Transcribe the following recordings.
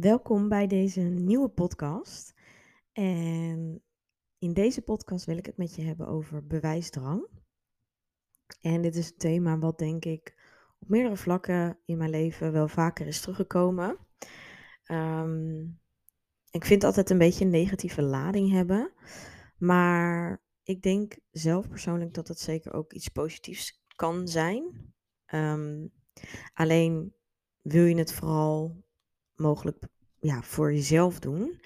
Welkom bij deze nieuwe podcast. En in deze podcast wil ik het met je hebben over bewijsdrang. En dit is een thema wat denk ik op meerdere vlakken in mijn leven wel vaker is teruggekomen. Ehm, ik vind altijd een beetje een negatieve lading hebben. Maar ik denk zelf persoonlijk dat het zeker ook iets positiefs kan zijn. Ehm, alleen wil je het vooral mogelijk ja, voor jezelf doen.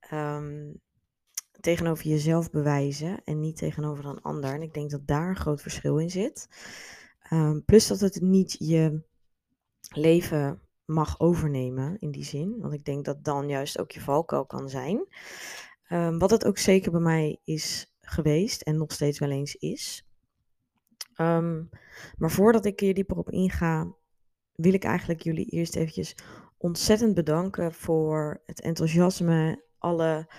Ehm, tegenover jezelf bewijzen en niet tegenover een ander. En ik denk dat daar een groot verschil in zit. Ehm, plus dat het niet je leven mag overnemen in die zin. Want ik denk dat dan juist ook je valkuil kan zijn. Ehm, wat het ook zeker bij mij is geweest en nog steeds wel eens is. maar voordat ik hier dieper op inga, wil ik eigenlijk jullie eerst eventjes ontzettend bedanken voor het enthousiasme. Alle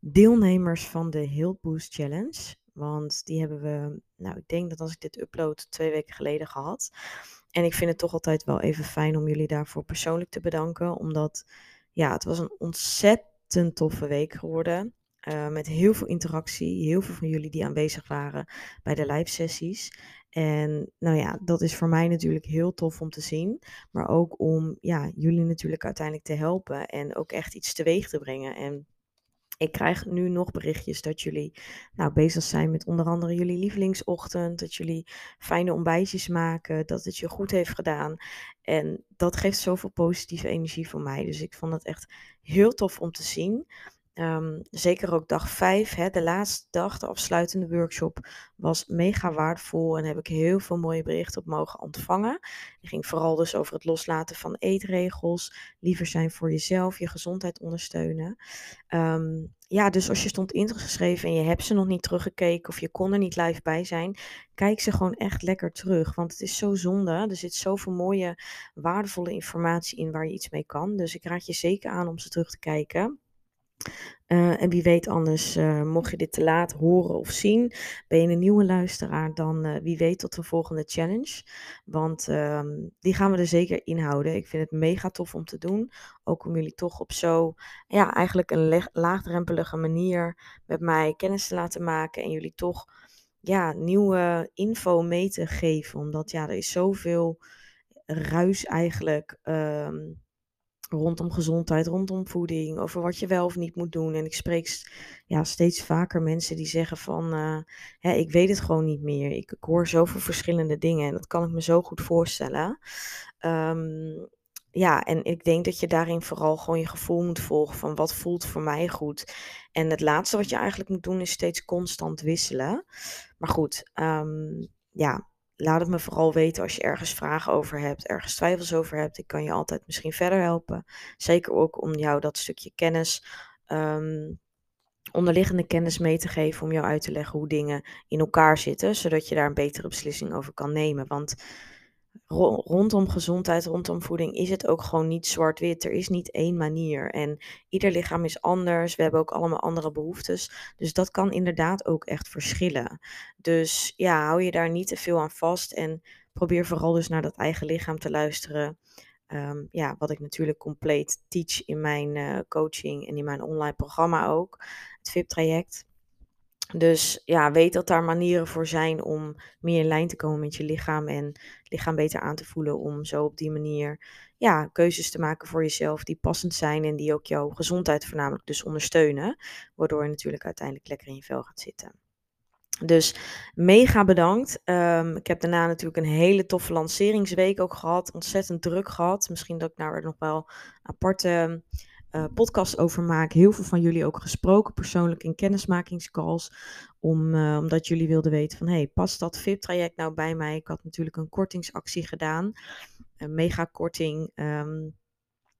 deelnemers van de Heal Boost Challenge. Want die hebben we, nou ik denk dat als ik dit upload, twee weken geleden gehad. En ik vind het toch altijd wel even fijn om jullie daarvoor persoonlijk te bedanken. Omdat, ja, het was een ontzettend toffe week geworden. Uh, met heel veel interactie, heel veel van jullie die aanwezig waren bij de live sessies. En nou ja, dat is voor mij natuurlijk heel tof om te zien. Maar ook om ja, jullie natuurlijk uiteindelijk te helpen en ook echt iets teweeg te brengen. En ik krijg nu nog berichtjes dat jullie nou, bezig zijn met onder andere jullie lievelingsochtend. Dat jullie fijne ontbijtjes maken. Dat het je goed heeft gedaan. En dat geeft zoveel positieve energie voor mij. Dus ik vond het echt heel tof om te zien. Ehm, zeker ook dag 5, hè, de laatste dag, de afsluitende workshop, was mega waardevol en heb ik heel veel mooie berichten op mogen ontvangen. Die ging vooral dus over het loslaten van eetregels, liever zijn voor jezelf, je gezondheid ondersteunen. Ehm, ja, dus als je stond ingeschreven en je hebt ze nog niet teruggekeken of je kon er niet live bij zijn, kijk ze gewoon echt lekker terug. Want het is zo zonde. Er zit zoveel mooie, waardevolle informatie in waar je iets mee kan. Dus ik raad je zeker aan om ze terug te kijken. Uh, en wie weet anders, uh, mocht je dit te laat horen of zien, ben je een nieuwe luisteraar, dan uh, wie weet tot de volgende challenge. Want uh, die gaan we er zeker inhouden. Ik vind het mega tof om te doen. Ook om jullie toch op zo, ja, eigenlijk een laagdrempelige manier met mij kennis te laten maken. En jullie toch, ja, nieuwe info mee te geven. Omdat, ja, er is zoveel ruis eigenlijk. Ehm, rondom gezondheid, rondom voeding, over wat je wel of niet moet doen. En ik spreek ja, steeds vaker mensen die zeggen van, hè, ik weet het gewoon niet meer. Ik, ik, hoor zoveel verschillende dingen en dat kan ik me zo goed voorstellen. Um, ja, en ik denk dat je daarin vooral gewoon je gevoel moet volgen van wat voelt voor mij goed. En het laatste wat je eigenlijk moet doen is steeds constant wisselen. Maar goed, um, ja, laat het me vooral weten als je ergens vragen over hebt, ergens twijfels over hebt. Ik kan je altijd misschien verder helpen. Zeker ook om jou dat stukje kennis, um, onderliggende kennis mee te geven, om jou uit te leggen hoe dingen in elkaar zitten, zodat je daar een betere beslissing over kan nemen. Want rondom gezondheid, rondom voeding is het ook gewoon niet zwart-wit. Er is niet één manier. En ieder lichaam is anders. We hebben ook allemaal andere behoeftes. Dus dat kan inderdaad ook echt verschillen. Dus ja, hou je daar niet te veel aan vast. En probeer vooral dus naar dat eigen lichaam te luisteren. Um, ja, wat ik natuurlijk compleet teach in mijn uh, coaching en in mijn online programma ook. Het VIP-traject. Dus ja, weet dat daar manieren voor zijn om meer in lijn te komen met je lichaam en lichaam beter aan te voelen. Om zo op die manier ja, keuzes te maken voor jezelf die passend zijn en die ook jouw gezondheid voornamelijk dus ondersteunen. Waardoor je natuurlijk uiteindelijk lekker in je vel gaat zitten. Dus mega bedankt. Um, ik heb daarna natuurlijk een hele toffe lanceringsweek ook gehad. Ontzettend druk gehad. Misschien dat ik daar nog wel aparte uh, podcast over maak. Heel veel van jullie ook gesproken persoonlijk in kennismakingscalls. Om, uh, omdat jullie wilden weten van, hey, past dat VIP-traject nou bij mij? Ik had natuurlijk een kortingsactie gedaan. Een mega korting. Um,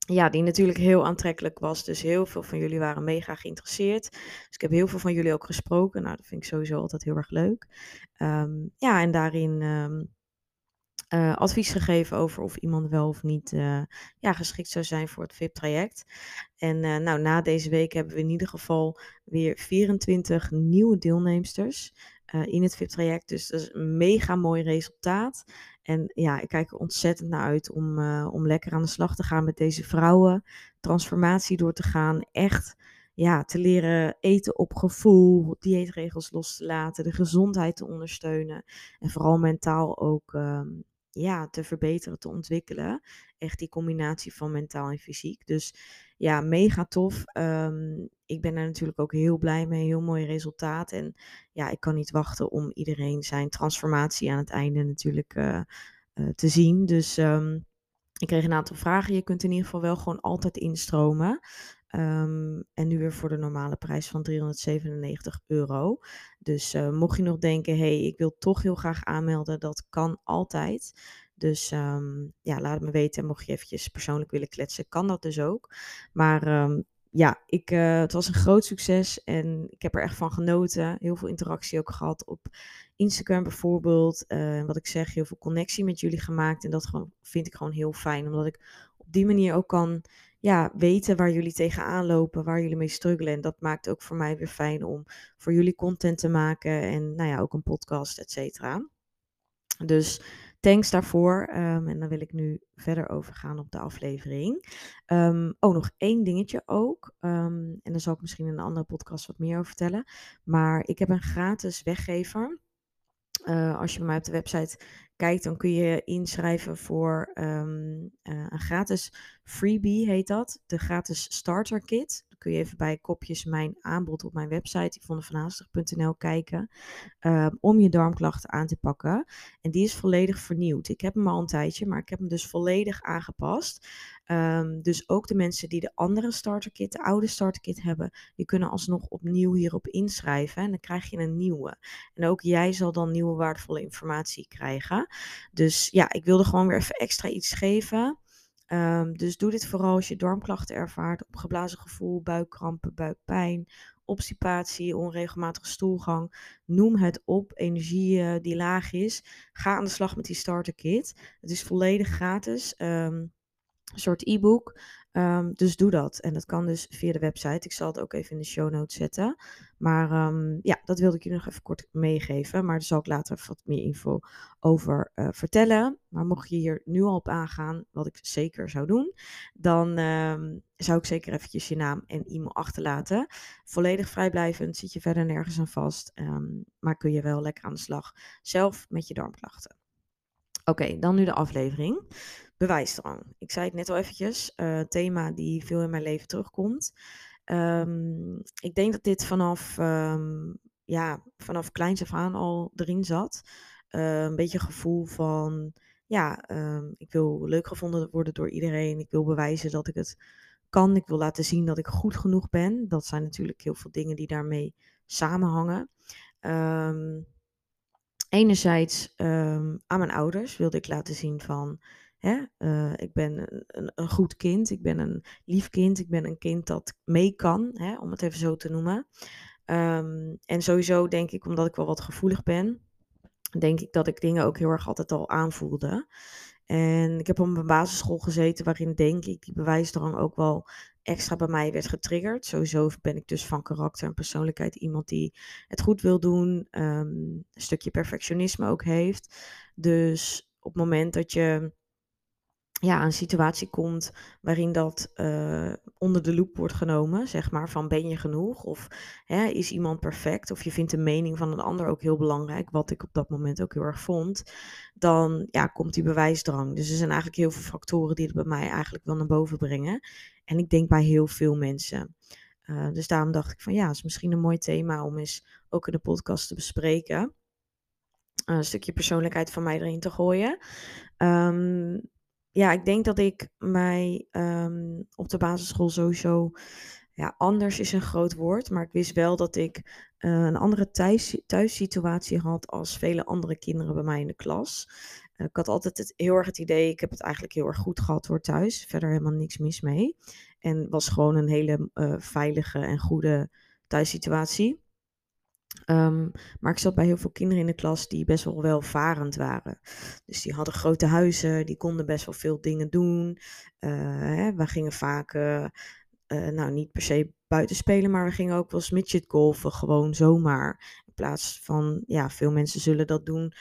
ja, die natuurlijk heel aantrekkelijk was. Dus heel veel van jullie waren mega geïnteresseerd. Dus ik heb heel veel van jullie ook gesproken. Nou, dat vind ik sowieso altijd heel erg leuk. Um, ja, en daarin uh, advies gegeven over of iemand wel of niet uh, ja, geschikt zou zijn voor het VIP-traject. En uh, nou, na deze week hebben we in ieder geval weer 24 nieuwe deelnemsters. in het VIP-traject. Dus dat is een mega mooi resultaat. En ja, ik kijk er ontzettend naar uit om, om lekker aan de slag te gaan met deze vrouwen. Transformatie door te gaan. Echt ja, te leren eten op gevoel, dieetregels los te laten, de gezondheid te ondersteunen. En vooral mentaal ook ehm, ja, te verbeteren, te ontwikkelen. Echt die combinatie van mentaal en fysiek. Dus ja, mega tof. Ehm, ik ben er natuurlijk ook heel blij mee. Heel mooi resultaat. En ja, ik kan niet wachten om iedereen zijn transformatie aan het einde natuurlijk uh, uh, te zien. Dus um, ik kreeg een aantal vragen. Je kunt in ieder geval wel gewoon altijd instromen. Um, en nu weer voor de normale prijs van 397 euro. Dus uh, mocht je nog denken, hey, ik wil toch heel graag aanmelden, dat kan altijd. Dus um, ja, laat het me weten. Mocht je eventjes persoonlijk willen kletsen, kan dat dus ook. Maar um, ja, ik, uh, het was een groot succes en ik heb er echt van genoten. Heel veel interactie ook gehad op Instagram bijvoorbeeld. Uh, wat ik zeg, heel veel connectie met jullie gemaakt. En dat gewoon, vind ik gewoon heel fijn, omdat ik op die manier ook kan ja, weten waar jullie tegenaan lopen, waar jullie mee struggelen. En dat maakt ook voor mij weer fijn om voor jullie content te maken en nou ja, ook een podcast, et cetera. Dus thanks daarvoor. Um, en dan wil ik nu verder overgaan op de aflevering. Um, oh, nog één dingetje ook. Um, en daar zal ik misschien in een andere podcast wat meer over vertellen. Maar ik heb een gratis weggever. Uh, als je mij op de website kijkt, dan kun je inschrijven voor um, uh, een gratis freebie, heet dat. De gratis starter kit kun je even bij kopjes mijn aanbod op mijn website, yvonnevanhaastig.nl, kijken. Um, om je darmklachten aan te pakken. En die is volledig vernieuwd. Ik heb hem al een tijdje, maar ik heb hem dus volledig aangepast. Um, dus ook de mensen die de andere starterkit, de oude starterkit hebben, die kunnen alsnog opnieuw hierop inschrijven. En dan krijg je een nieuwe. En ook jij zal dan nieuwe waardevolle informatie krijgen. Dus ja, ik wilde gewoon weer even extra iets geven. Um, dus doe dit vooral als je darmklachten ervaart, opgeblazen gevoel, buikkrampen, buikpijn, obstipatie, onregelmatige stoelgang. Noem het op, energie uh, die laag is. Ga aan de slag met die starter kit. Het is volledig gratis. Um, een soort e-book. Um, dus doe dat. En dat kan dus via de website. Ik zal het ook even in de show notes zetten. Maar um, ja, dat wilde ik je nog even kort meegeven. Maar daar zal ik later wat meer info over uh, vertellen. Maar mocht je hier nu al op aangaan, wat ik zeker zou doen, dan um, zou ik zeker eventjes je naam en e-mail achterlaten. Volledig vrijblijvend, zit je verder nergens aan vast. maar kun je wel lekker aan de slag zelf met je darmklachten. Oké, dan nu de aflevering. Bewijsdrang. Ik zei het net al eventjes, uh, thema die veel in mijn leven terugkomt. Um, ik denk dat dit vanaf, um, ja, vanaf kleins af aan al erin zat. Uh, een beetje gevoel van, ja, um, ik wil leuk gevonden worden door iedereen. Ik wil bewijzen dat ik het kan. Ik wil laten zien dat ik goed genoeg ben. Dat zijn natuurlijk heel veel dingen die daarmee samenhangen. enerzijds aan mijn ouders wilde ik laten zien van Hè? Uh, ik ben een, een, een, goed kind, ik ben een lief kind, ik ben een kind dat mee kan, hè, om het even zo te noemen. Um, en sowieso denk ik, omdat ik wel wat gevoelig ben, denk ik dat ik dingen ook heel erg altijd al aanvoelde. En ik heb op een basisschool gezeten waarin denk ik die bewijsdrang ook wel extra bij mij werd getriggerd. Sowieso ben ik dus van karakter en persoonlijkheid iemand die het goed wil doen, um, een stukje perfectionisme ook heeft. Dus op het moment dat je ja, een situatie komt waarin dat uh, onder de loep wordt genomen, zeg maar, van ben je genoeg? Of hè, is iemand perfect? Of je vindt de mening van een ander ook heel belangrijk, wat ik op dat moment ook heel erg vond, dan ja, komt die bewijsdrang. Dus er zijn eigenlijk heel veel factoren die het bij mij eigenlijk wel naar boven brengen. En ik denk bij heel veel mensen. Uh, dus daarom dacht ik van ja, is misschien een mooi thema om eens ook in de podcast te bespreken. Een stukje persoonlijkheid van mij erin te gooien. Um, ja, ik denk dat ik mij um, op de basisschool sowieso. Ja, anders is een groot woord. Maar ik wist wel dat ik uh, een andere thuis, thuissituatie had als vele andere kinderen bij mij in de klas. Uh, ik had altijd het, heel erg het idee, ik heb het eigenlijk heel erg goed gehad hoor thuis. Verder helemaal niks mis mee. En was gewoon een hele uh, veilige en goede thuissituatie. Um, maar ik zat bij heel veel kinderen in de klas die best wel welvarend waren. Dus die hadden grote huizen, die konden best wel veel dingen doen. Hè, we gingen vaak, uh, uh, nou niet per se buiten spelen, maar we gingen ook wel eens midget golven, gewoon zomaar. In plaats van, ja, veel mensen zullen dat doen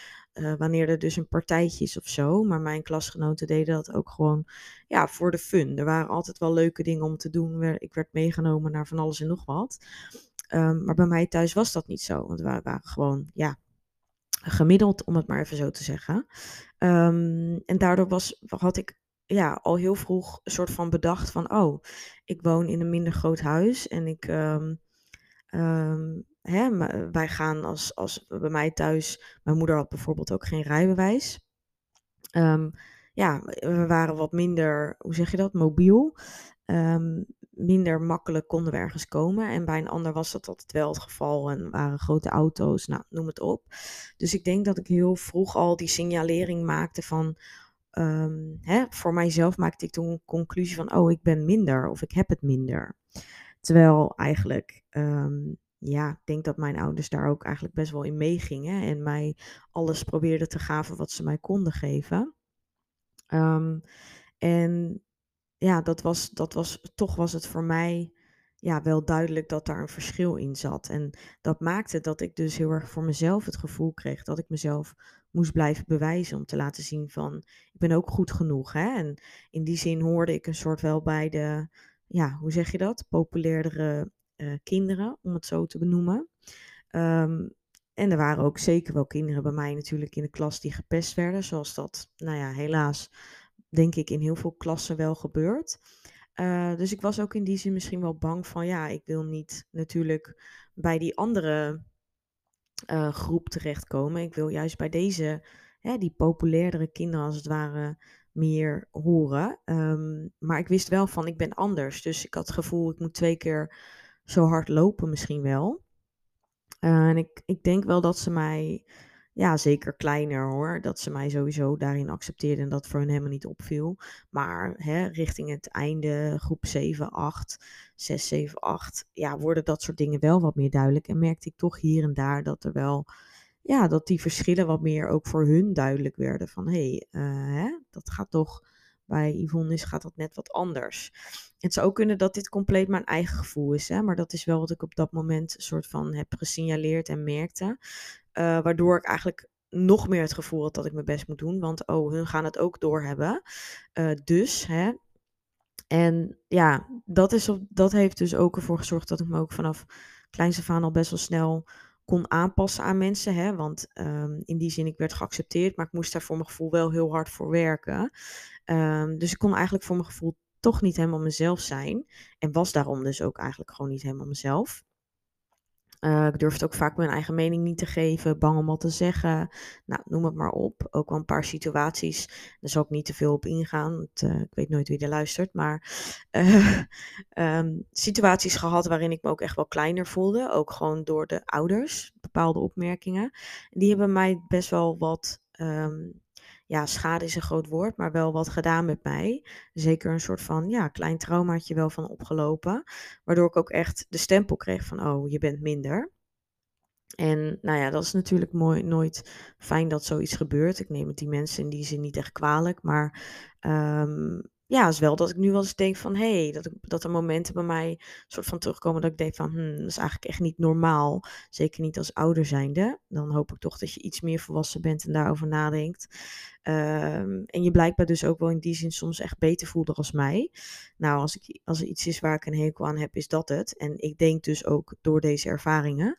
wanneer er dus een partijtje is of zo. Maar mijn klasgenoten deden dat ook gewoon ja, voor de fun. Er waren altijd wel leuke dingen om te doen. Ik werd meegenomen naar van alles en nog wat. Um, maar bij mij thuis was dat niet zo. Want we waren gewoon, ja, gemiddeld, om het maar even zo te zeggen. Um, en daardoor was, had ik ja, al heel vroeg een soort van bedacht van, oh, ik woon in een minder groot huis en ik, um, hè, wij gaan als, als bij mij thuis, mijn moeder had bijvoorbeeld ook geen rijbewijs. Ja, we waren wat minder, hoe zeg je dat, mobiel. Minder makkelijk konden we ergens komen. En bij een ander was dat altijd wel het geval. En waren grote auto's, nou, noem het op. Dus ik denk dat ik heel vroeg al die signalering maakte van um, hè, voor mijzelf maakte ik toen een conclusie van, oh, ik ben minder of ik heb het minder. Terwijl eigenlijk, um, ja, ik denk dat mijn ouders daar ook eigenlijk best wel in meegingen en mij alles probeerden te gaven wat ze mij konden geven. Um, en ja, dat was, dat was, toch was het voor mij ja, wel duidelijk dat daar een verschil in zat. En dat maakte dat ik dus heel erg voor mezelf het gevoel kreeg dat ik mezelf moest blijven bewijzen om te laten zien van ik ben ook goed genoeg. Hè? En in die zin hoorde ik een soort wel bij de, ja, hoe zeg je dat? Populairdere uh, kinderen, om het zo te benoemen. Um, en er waren ook zeker wel kinderen bij mij natuurlijk in de klas die gepest werden, zoals dat, nou ja, helaas denk ik in heel veel klassen wel gebeurt. Uh, dus ik was ook in die zin misschien wel bang van, ja, ik wil niet natuurlijk bij die andere uh, groep terechtkomen. Ik wil juist bij deze, hè, die populairdere kinderen als het ware, meer horen. Um, maar ik wist wel van, ik ben anders. Dus ik had het gevoel, ik moet twee keer zo hard lopen misschien wel. Uh, en ik, ik denk wel dat ze mij ja, zeker kleiner hoor. Dat ze mij sowieso daarin accepteerden en dat voor hen helemaal niet opviel. Maar hè, richting het einde, groep 7, 8, 6, 7, 8, ja, worden dat soort dingen wel wat meer duidelijk. En merkte ik toch hier en daar dat er wel, ja, dat die verschillen wat meer ook voor hun duidelijk werden. Van hé, hey, hè, dat gaat toch, bij Yvonne is, gaat dat net wat anders. Het zou kunnen dat dit compleet mijn eigen gevoel is, hè, maar dat is wel wat ik op dat moment soort van heb gesignaleerd en merkte. Uh, waardoor ik eigenlijk nog meer het gevoel had dat ik mijn best moet doen. Want oh, hun gaan het ook doorhebben. Uh, dus, hè. En ja, dat, is op, dat heeft dus ook ervoor gezorgd dat ik me ook vanaf kleins af al best wel snel kon aanpassen aan mensen. Hè? Want um, in die zin, ik werd geaccepteerd, maar ik moest daar voor mijn gevoel wel heel hard voor werken. Um, dus ik kon eigenlijk voor mijn gevoel toch niet helemaal mezelf zijn. En was daarom dus ook eigenlijk gewoon niet helemaal mezelf. Uh, ik durfde ook vaak mijn eigen mening niet te geven, bang om wat te zeggen. Nou, noem het maar op. Ook wel een paar situaties. Daar zal ik niet te veel op ingaan. Want, uh, ik weet nooit wie er luistert. Maar uh, um, situaties gehad waarin ik me ook echt wel kleiner voelde. Ook gewoon door de ouders. Bepaalde opmerkingen. Die hebben mij best wel wat um, ja, schade is een groot woord, maar wel wat gedaan met mij. Zeker een soort van, ja, klein traumaatje wel van opgelopen. Waardoor ik ook echt de stempel kreeg van, oh, je bent minder. En nou ja, dat is natuurlijk mooi, nooit fijn dat zoiets gebeurt. Ik neem het die mensen in die zin niet echt kwalijk. Maar um, ja, is wel dat ik nu wel eens denk van, hé, hey, dat, dat er momenten bij mij soort van terugkomen dat ik denk van, hmm, dat is eigenlijk echt niet normaal. Zeker niet als ouder zijnde. Dan hoop ik toch dat je iets meer volwassen bent en daarover nadenkt. Um, en je blijkbaar dus ook wel in die zin soms echt beter voelde als mij. Nou, als, ik, als er iets is waar ik een hekel aan heb, is dat het. En ik denk dus ook door deze ervaringen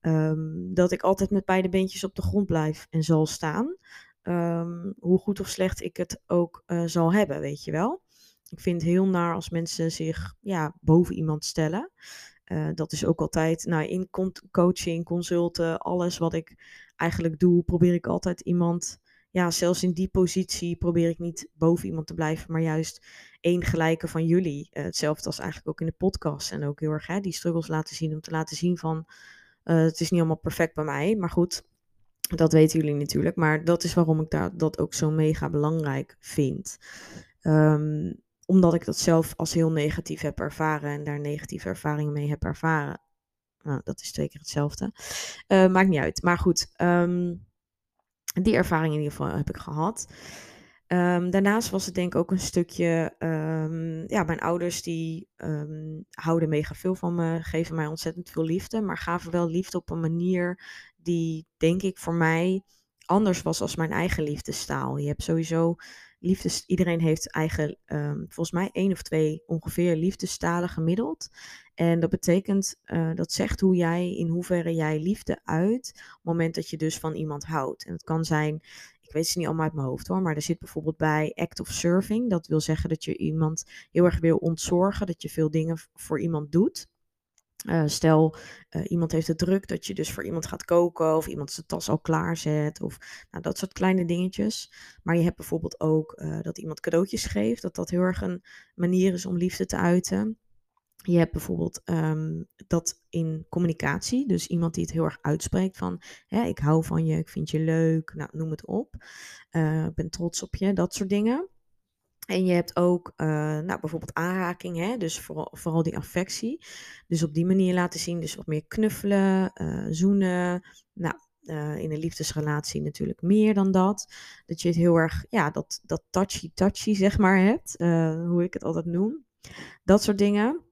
um, dat ik altijd met beide beentjes op de grond blijf en zal staan. Um, hoe goed of slecht ik het ook uh, zal hebben, weet je wel. Ik vind het heel naar als mensen zich ja, boven iemand stellen. Uh, dat is ook altijd, nou, in coaching, consulten, alles wat ik eigenlijk doe, probeer ik altijd iemand, ja, zelfs in die positie probeer ik niet boven iemand te blijven, maar juist één gelijke van jullie. Uh, hetzelfde als eigenlijk ook in de podcast en ook heel erg hè, die struggles laten zien, om te laten zien van, het is niet allemaal perfect bij mij, maar goed, dat weten jullie natuurlijk, maar dat is waarom ik daar, dat ook zo mega belangrijk vind. Um, omdat ik dat zelf als heel negatief heb ervaren en daar negatieve ervaringen mee heb ervaren. Nou, dat is twee keer hetzelfde. Uh, maakt niet uit. Maar goed, um, die ervaring in ieder geval heb ik gehad. Ehm, daarnaast was het denk ik ook een stukje, ehm, ja, mijn ouders die ehm, houden mega veel van me, geven mij ontzettend veel liefde, maar gaven wel liefde op een manier die, denk ik, voor mij anders was als mijn eigen liefdestaal. Je hebt sowieso liefdes, iedereen heeft eigen, volgens mij één of twee ongeveer liefdestalen gemiddeld. En dat betekent, uh, dat zegt hoe jij, in hoeverre jij liefde uit, op het moment dat je dus van iemand houdt. En het kan zijn weet ze niet allemaal uit mijn hoofd hoor, maar er zit bijvoorbeeld bij act of serving. Dat wil zeggen dat je iemand heel erg wil ontzorgen, dat je veel dingen voor iemand doet. Uh, stel, uh, iemand heeft het druk, dat je dus voor iemand gaat koken of iemand zijn tas al klaarzet of nou, dat soort kleine dingetjes. Maar je hebt bijvoorbeeld ook dat iemand cadeautjes geeft, dat dat heel erg een manier is om liefde te uiten. Je hebt bijvoorbeeld um, dat in communicatie, dus iemand die het heel erg uitspreekt van, hè, ik hou van je, ik vind je leuk, nou, noem het op. Uh, ik ben trots op je, dat soort dingen. En je hebt ook uh, nou, bijvoorbeeld aanraking, hè? dus vooral, die affectie. Dus op die manier laten zien, dus wat meer knuffelen, uh, zoenen. Nou, in een liefdesrelatie natuurlijk meer dan dat. Dat je het heel erg, ja, dat, dat touchy-touchy zeg maar hebt, hoe ik het altijd noem. Dat soort dingen.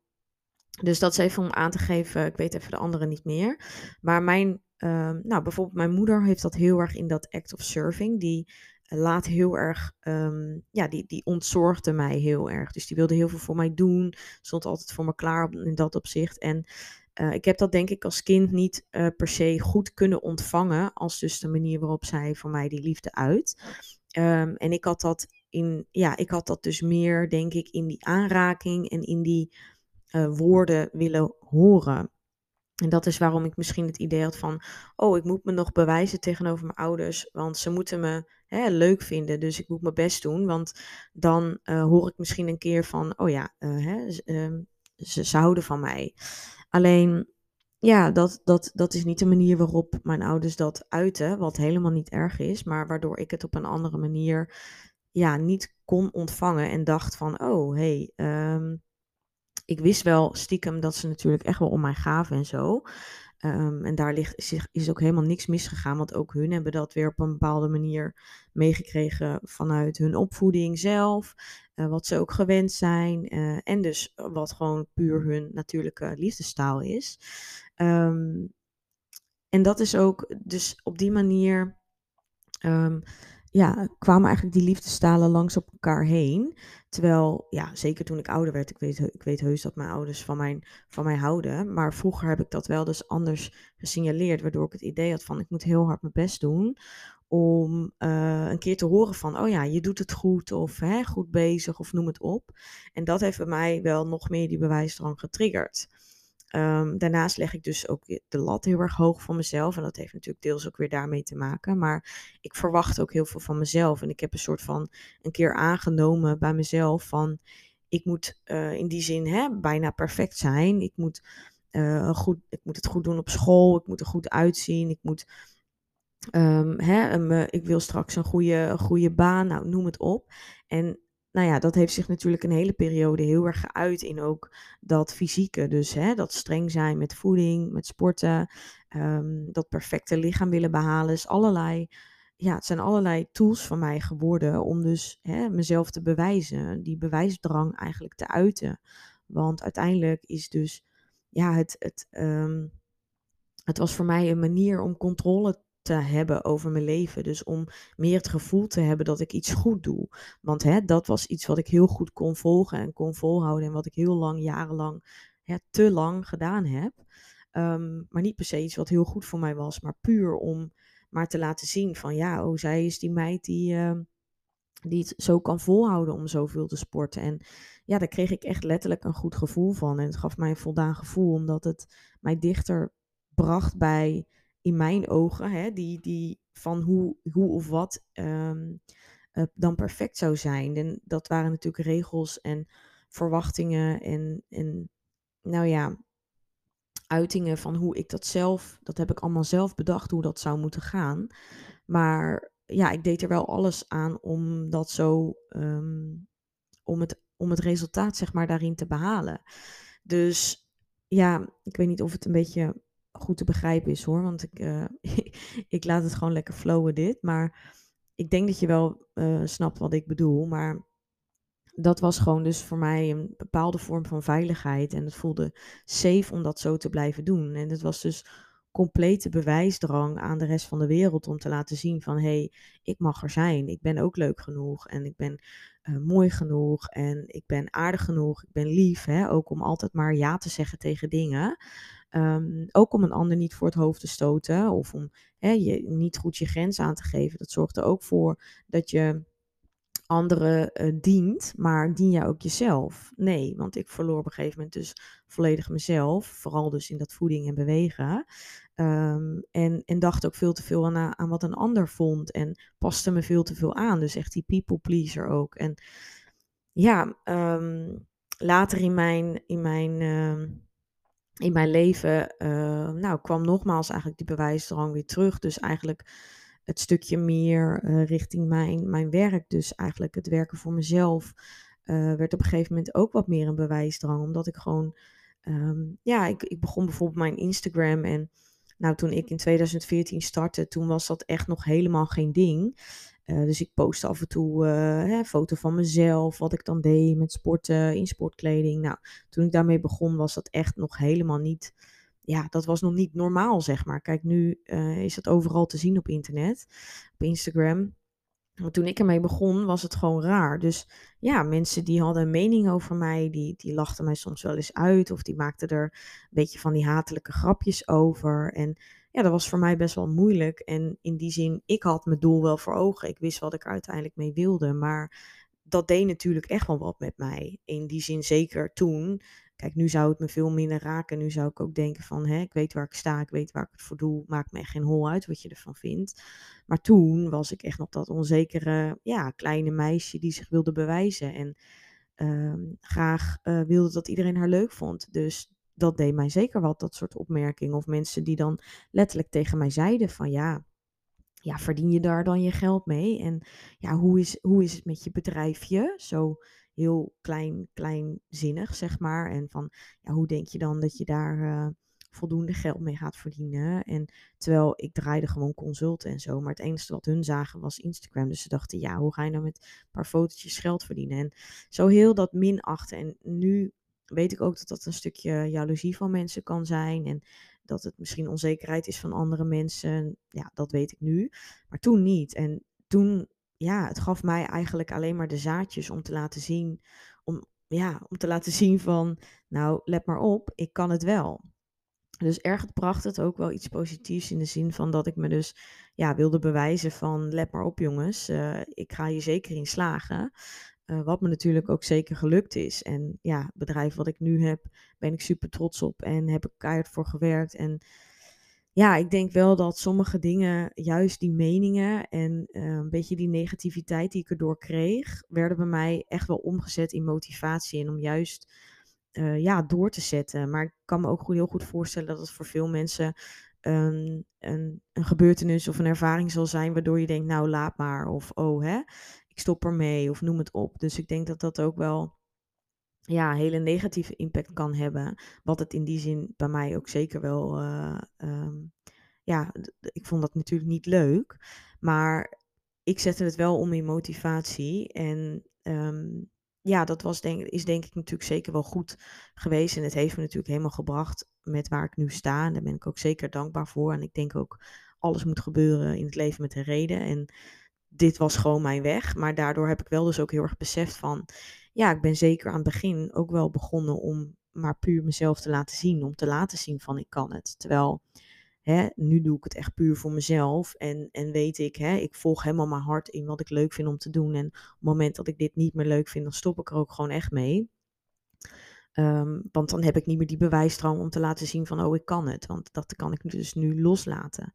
Dus dat is even om aan te geven, ik weet even de andere niet meer. Maar mijn, uh, nou bijvoorbeeld mijn moeder heeft dat heel erg in dat act of serving. Die laat heel erg, um, ja, die, die ontzorgde mij heel erg. Dus die wilde heel veel voor mij doen, stond altijd voor me klaar in dat opzicht. En uh, ik heb dat denk ik als kind niet uh, per se goed kunnen ontvangen, als dus de manier waarop zij voor mij die liefde uit. Um, en ik had dat in, ja, ik had dat dus meer, denk ik, in die aanraking en in die uh, woorden willen horen. En dat is waarom ik misschien het idee had van, oh, ik moet me nog bewijzen tegenover mijn ouders, want ze moeten me hè, leuk vinden, dus ik moet mijn best doen, want dan uh, hoor ik misschien een keer van, oh ja, uh, hè, uh, ze, ze houden van mij. Alleen, ja, dat, dat, dat is niet de manier waarop mijn ouders dat uiten, wat helemaal niet erg is, maar waardoor ik het op een andere manier ja, niet kon ontvangen en dacht van, oh, hé, hey, ik wist wel stiekem dat ze natuurlijk echt wel om mij gaven en zo. Um, en daar ligt, is, ook helemaal niks misgegaan, want ook hun hebben dat weer op een bepaalde manier meegekregen vanuit hun opvoeding zelf. Uh, wat ze ook gewend zijn. Uh, en dus wat gewoon puur hun natuurlijke liefdestaal is. Um, en dat is ook, dus op die manier um, ja, kwamen eigenlijk die liefdestalen langs op elkaar heen. Terwijl, ja, zeker toen ik ouder werd, ik weet, ik weet heus dat mijn ouders van, mijn, van mij houden. Maar vroeger heb ik dat wel dus anders gesignaleerd, waardoor ik het idee had van ik moet heel hard mijn best doen. Om uh, een keer te horen van, oh ja, je doet het goed of hè, goed bezig of noem het op. En dat heeft bij mij wel nog meer die bewijsdrang getriggerd. Um, daarnaast leg ik dus ook de lat heel erg hoog van mezelf. En dat heeft natuurlijk deels ook weer daarmee te maken. Maar ik verwacht ook heel veel van mezelf. En ik heb een soort van een keer aangenomen bij mezelf van ik moet uh, in die zin hè, bijna perfect zijn. Ik moet, uh, goed, ik moet het goed doen op school. Ik moet er goed uitzien. Ik moet. Um, hè, ik wil straks een goede, een goede baan, nou noem het op. En nou ja, dat heeft zich natuurlijk een hele periode heel erg geuit in ook dat fysieke. Dus hè, dat streng zijn met voeding, met sporten, um, dat perfecte lichaam willen behalen. Is allerlei, ja, het zijn allerlei tools van mij geworden om dus hè, mezelf te bewijzen, die bewijsdrang eigenlijk te uiten. Want uiteindelijk is dus, ja, het, het, um, het was voor mij een manier om controle te hebben over mijn leven. Dus om meer het gevoel te hebben dat ik iets goed doe. Want hè, dat was iets wat ik heel goed kon volgen en kon volhouden. En wat ik heel lang, jarenlang, hè, te lang gedaan heb. Um, maar niet per se iets wat heel goed voor mij was. Maar puur om maar te laten zien van ja, oh, zij is die meid die, uh, die het zo kan volhouden om zoveel te sporten. En ja, daar kreeg ik echt letterlijk een goed gevoel van. En het gaf mij een voldaan gevoel, omdat het mij dichter bracht bij in mijn ogen, hè, die, die van hoe, hoe of wat um, uh, dan perfect zou zijn. En dat waren natuurlijk regels en verwachtingen en, en nou ja, uitingen van hoe ik dat zelf, dat heb ik allemaal zelf bedacht hoe dat zou moeten gaan. Maar ja, ik deed er wel alles aan om dat zo, um, om, het, om het resultaat zeg maar daarin te behalen. Dus ja, ik weet niet of het een beetje goed te begrijpen is hoor. Want ik, uh, ik laat het gewoon lekker flowen dit. Maar ik denk dat je wel uh, snapt wat ik bedoel, maar dat was gewoon dus voor mij een bepaalde vorm van veiligheid. En het voelde safe om dat zo te blijven doen. En het was dus complete bewijsdrang aan de rest van de wereld om te laten zien van hé, hey, ik mag er zijn. Ik ben ook leuk genoeg en ik ben uh, mooi genoeg en ik ben aardig genoeg. Ik ben lief, hè? ook om altijd maar ja te zeggen tegen dingen. Um, ook om een ander niet voor het hoofd te stoten of om je niet goed je grens aan te geven. Dat zorgt er ook voor dat je anderen uh, dient, maar dien jij ook jezelf? Nee, want ik verloor op een gegeven moment dus volledig mezelf, vooral dus in dat voeding en bewegen. Um, en, en dacht ook veel te veel aan, aan wat een ander vond en paste me veel te veel aan. Dus echt die people pleaser ook. En ja, um, later in mijn, in mijn, in mijn leven uh, nou, kwam nogmaals eigenlijk die bewijsdrang weer terug. Dus eigenlijk het stukje meer uh, richting mijn, mijn werk. Dus eigenlijk het werken voor mezelf uh, werd op een gegeven moment ook wat meer een bewijsdrang. Omdat ik gewoon, um, ja, ik, ik begon bijvoorbeeld mijn Instagram. En nou, toen ik in 2014 startte, toen was dat echt nog helemaal geen ding. Uh, dus ik postte af en toe een foto van mezelf, wat ik dan deed met sporten, in sportkleding. Nou, toen ik daarmee begon, was dat echt nog helemaal niet ja, dat was nog niet normaal, zeg maar. Kijk, nu uh, is het overal te zien op internet, op Instagram. Maar toen ik ermee begon, was het gewoon raar. Dus ja, mensen die hadden een mening over mij, die, die lachten mij soms wel eens uit. Of die maakten er een beetje van die hatelijke grapjes over. En ja, dat was voor mij best wel moeilijk. En in die zin, ik had mijn doel wel voor ogen. Ik wist wat ik uiteindelijk mee wilde. Maar dat deed natuurlijk echt wel wat met mij. In die zin zeker toen Kijk, nu zou het me veel minder raken. Nu zou ik ook denken van, hè, ik weet waar ik sta, ik weet waar ik het voor doe. Maakt me echt geen hol uit wat je ervan vindt. Maar toen was ik echt nog dat onzekere, ja, kleine meisje die zich wilde bewijzen. En uh, graag uh, wilde dat iedereen haar leuk vond. Dus dat deed mij zeker wat, dat soort opmerkingen. Of mensen die dan letterlijk tegen mij zeiden van, ja, ja, verdien je daar dan je geld mee? En ja, hoe is, hoe is het met je bedrijfje? Zo heel klein, kleinzinnig, zeg maar. En van, ja, hoe denk je dan dat je daar uh, voldoende geld mee gaat verdienen? En terwijl ik draaide gewoon consulten en zo, maar het enige wat hun zagen was Instagram. Dus ze dachten, ja, hoe ga je nou met een paar fotootjes geld verdienen? En zo heel dat minachten. En nu weet ik ook dat dat een stukje jaloezie van mensen kan zijn. En dat het misschien onzekerheid is van andere mensen. Ja, dat weet ik nu. Maar toen niet. En toen ja, het gaf mij eigenlijk alleen maar de zaadjes om te laten zien, om, ja, om te laten zien van, nou, let maar op, ik kan het wel. Dus erg bracht het ook wel iets positiefs in de zin van dat ik me dus ja, wilde bewijzen van, let maar op jongens, uh, ik ga hier zeker in slagen. Uh, wat me natuurlijk ook zeker gelukt is. En ja, het bedrijf wat ik nu heb, ben ik super trots op en heb ik keihard voor gewerkt. En ja, ik denk wel dat sommige dingen, juist die meningen en uh, een beetje die negativiteit die ik erdoor kreeg, werden bij mij echt wel omgezet in motivatie en om juist uh, ja, door te zetten. Maar ik kan me ook heel goed voorstellen dat het voor veel mensen een, een gebeurtenis of een ervaring zal zijn waardoor je denkt, nou laat maar, of oh hè, ik stop ermee, of noem het op. Dus ik denk dat dat ook wel ja, hele negatieve impact kan hebben. Wat het in die zin bij mij ook zeker wel. Uh, um, ja, ik vond dat natuurlijk niet leuk. Maar ik zette het wel om in motivatie. En um, ja, dat was denk, is denk ik natuurlijk zeker wel goed geweest. En het heeft me natuurlijk helemaal gebracht met waar ik nu sta. En daar ben ik ook zeker dankbaar voor. En ik denk ook, alles moet gebeuren in het leven met een reden. En dit was gewoon mijn weg. Maar daardoor heb ik wel dus ook heel erg beseft van ja, ik ben zeker aan het begin ook wel begonnen om maar puur mezelf te laten zien. Om te laten zien van ik kan het. Terwijl hè, nu doe ik het echt puur voor mezelf. En, en weet ik, hè, ik volg helemaal mijn hart in wat ik leuk vind om te doen. En op het moment dat ik dit niet meer leuk vind, dan stop ik er ook gewoon echt mee. Um, want dan heb ik niet meer die bewijsdrang om te laten zien van, oh, ik kan het. Want dat kan ik dus nu loslaten.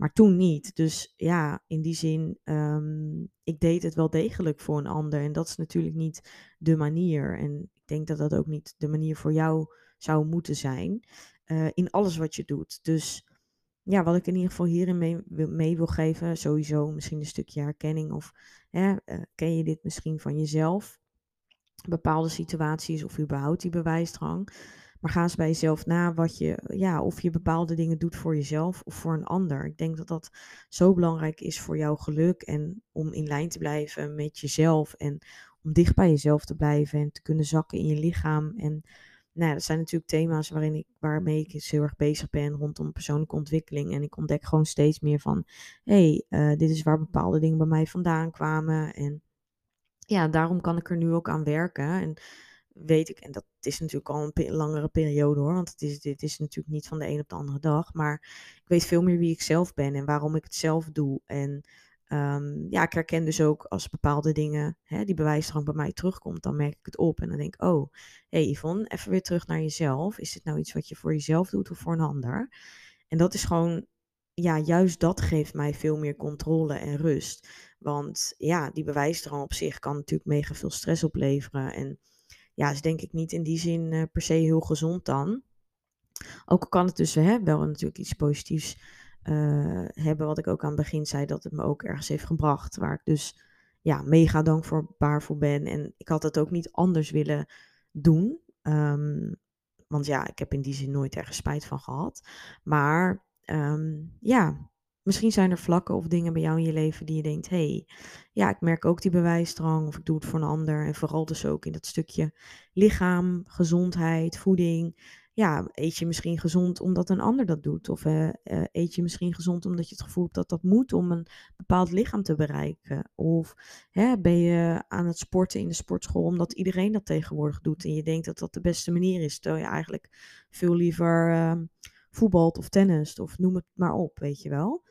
Maar toen niet. Dus ja, in die zin, um, ik deed het wel degelijk voor een ander. En dat is natuurlijk niet de manier. En ik denk dat dat ook niet de manier voor jou zou moeten zijn. Uh, in alles wat je doet. Dus ja, wat ik in ieder geval hierin mee, mee wil geven, sowieso misschien een stukje herkenning. Of hè, uh, ken je dit misschien van jezelf? Bepaalde situaties of überhaupt die bewijsdrang. Maar ga eens bij jezelf na wat je, ja, of je bepaalde dingen doet voor jezelf of voor een ander. Ik denk dat dat zo belangrijk is voor jouw geluk en om in lijn te blijven met jezelf en om dicht bij jezelf te blijven en te kunnen zakken in je lichaam. En nou, dat zijn natuurlijk thema's waarin ik, waarmee ik dus heel erg bezig ben rondom persoonlijke ontwikkeling. En ik ontdek gewoon steeds meer van, hé, hey, uh, dit is waar bepaalde dingen bij mij vandaan kwamen. En ja, daarom kan ik er nu ook aan werken. En weet ik, en dat is natuurlijk al een langere periode hoor, want het is, dit is natuurlijk niet van de een op de andere dag. Maar ik weet veel meer wie ik zelf ben en waarom ik het zelf doe. En um, ja, ik herken dus ook als bepaalde dingen, hè, die bewijsdrang bij mij terugkomt, dan merk ik het op en dan denk ik, oh, hé hey Yvonne, even weer terug naar jezelf. Is dit nou iets wat je voor jezelf doet of voor een ander? En dat is gewoon, ja, juist dat geeft mij veel meer controle en rust. Want ja, die bewijsdrang op zich kan natuurlijk mega veel stress opleveren. En ja, is denk ik niet in die zin uh, per se heel gezond dan. Ook kan het dus hè, wel natuurlijk iets positiefs uh, hebben, wat ik ook aan het begin zei, dat het me ook ergens heeft gebracht. Waar ik dus ja, mega dankbaar voor ben. En ik had het ook niet anders willen doen. Um, want ja, ik heb in die zin nooit ergens spijt van gehad. Maar um, ja, misschien zijn er vlakken of dingen bij jou in je leven die je denkt: hé, hey, ja, ik merk ook die bewijsdrang of ik doe het voor een ander. En vooral dus ook in dat stukje lichaam, gezondheid, voeding ja, eet je misschien gezond omdat een ander dat doet? Of uh, eet je misschien gezond omdat je het gevoel hebt dat dat moet om een bepaald lichaam te bereiken? Of hè, ben je aan het sporten in de sportschool omdat iedereen dat tegenwoordig doet en je denkt dat dat de beste manier is, terwijl je eigenlijk veel liever uh, voetbalt of tennist of noem het maar op, weet je wel?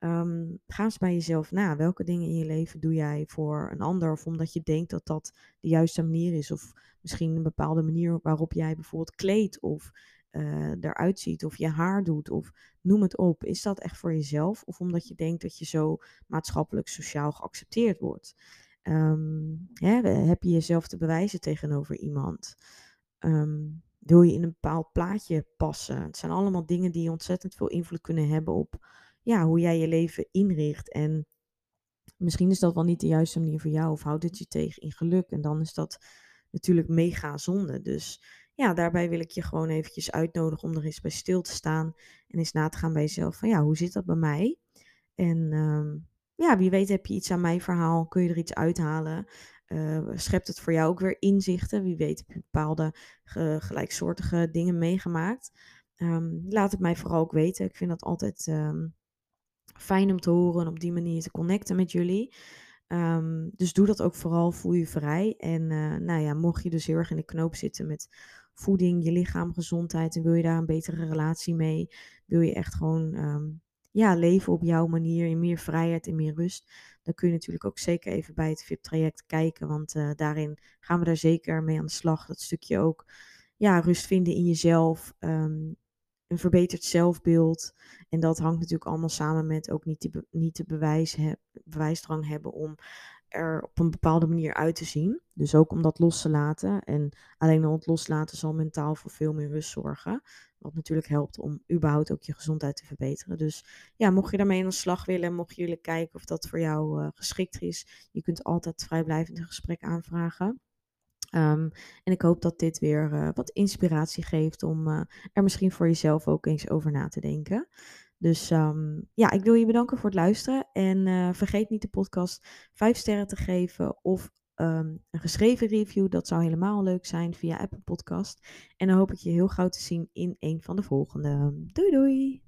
Um, ga eens bij jezelf na. Welke dingen in je leven doe jij voor een ander? Of omdat je denkt dat dat de juiste manier is? Of misschien een bepaalde manier waarop jij bijvoorbeeld kleedt of uh, eruit ziet of je haar doet of noem het op. Is dat echt voor jezelf of omdat je denkt dat je zo maatschappelijk sociaal geaccepteerd wordt? Um, hè, heb je jezelf te bewijzen tegenover iemand? Um, wil je in een bepaald plaatje passen? Het zijn allemaal dingen die ontzettend veel invloed kunnen hebben op ja, hoe jij je leven inricht. En misschien is dat wel niet de juiste manier voor jou of houdt het je tegen in geluk. En dan is dat natuurlijk mega zonde. Dus ja, daarbij wil ik je gewoon eventjes uitnodigen om er eens bij stil te staan. En eens na te gaan bij jezelf van ja, hoe zit dat bij mij? En um, ja, wie weet heb je iets aan mijn verhaal, kun je er iets uithalen. Uh, schept het voor jou ook weer inzichten? Wie weet heb je bepaalde gelijksoortige dingen meegemaakt? Um, laat het mij vooral ook weten. Ik vind dat altijd um, fijn om te horen en op die manier te connecten met jullie. Um, dus doe dat ook vooral, voel je vrij. En uh, nou ja, mocht je dus heel erg in de knoop zitten met voeding, je lichaam, gezondheid en wil je daar een betere relatie mee, wil je echt gewoon ja, leven op jouw manier in meer vrijheid en meer rust, dan kun je natuurlijk ook zeker even bij het VIP-traject kijken, want uh, daarin gaan we daar zeker mee aan de slag. Dat stukje ook ja, rust vinden in jezelf, um, een verbeterd zelfbeeld. En dat hangt natuurlijk allemaal samen met ook niet niet de bewijs bewijsdrang hebben om er op een bepaalde manier uit te zien. Dus ook om dat los te laten. En alleen al het loslaten zal mentaal voor veel meer rust zorgen. Wat natuurlijk helpt om überhaupt ook je gezondheid te verbeteren. Dus ja, mocht je daarmee aan de slag willen, mocht jullie kijken of dat voor jou uh, geschikt is, je kunt altijd vrijblijvend een gesprek aanvragen. Um, en ik hoop dat dit weer uh, wat inspiratie geeft om uh, er misschien voor jezelf ook eens over na te denken. Dus um, ja, ik wil je bedanken voor het luisteren. En vergeet niet de podcast 5 sterren te geven of um, een geschreven review. Dat zou helemaal leuk zijn via Apple Podcast. En dan hoop ik je heel gauw te zien in een van de volgende. Doei doei!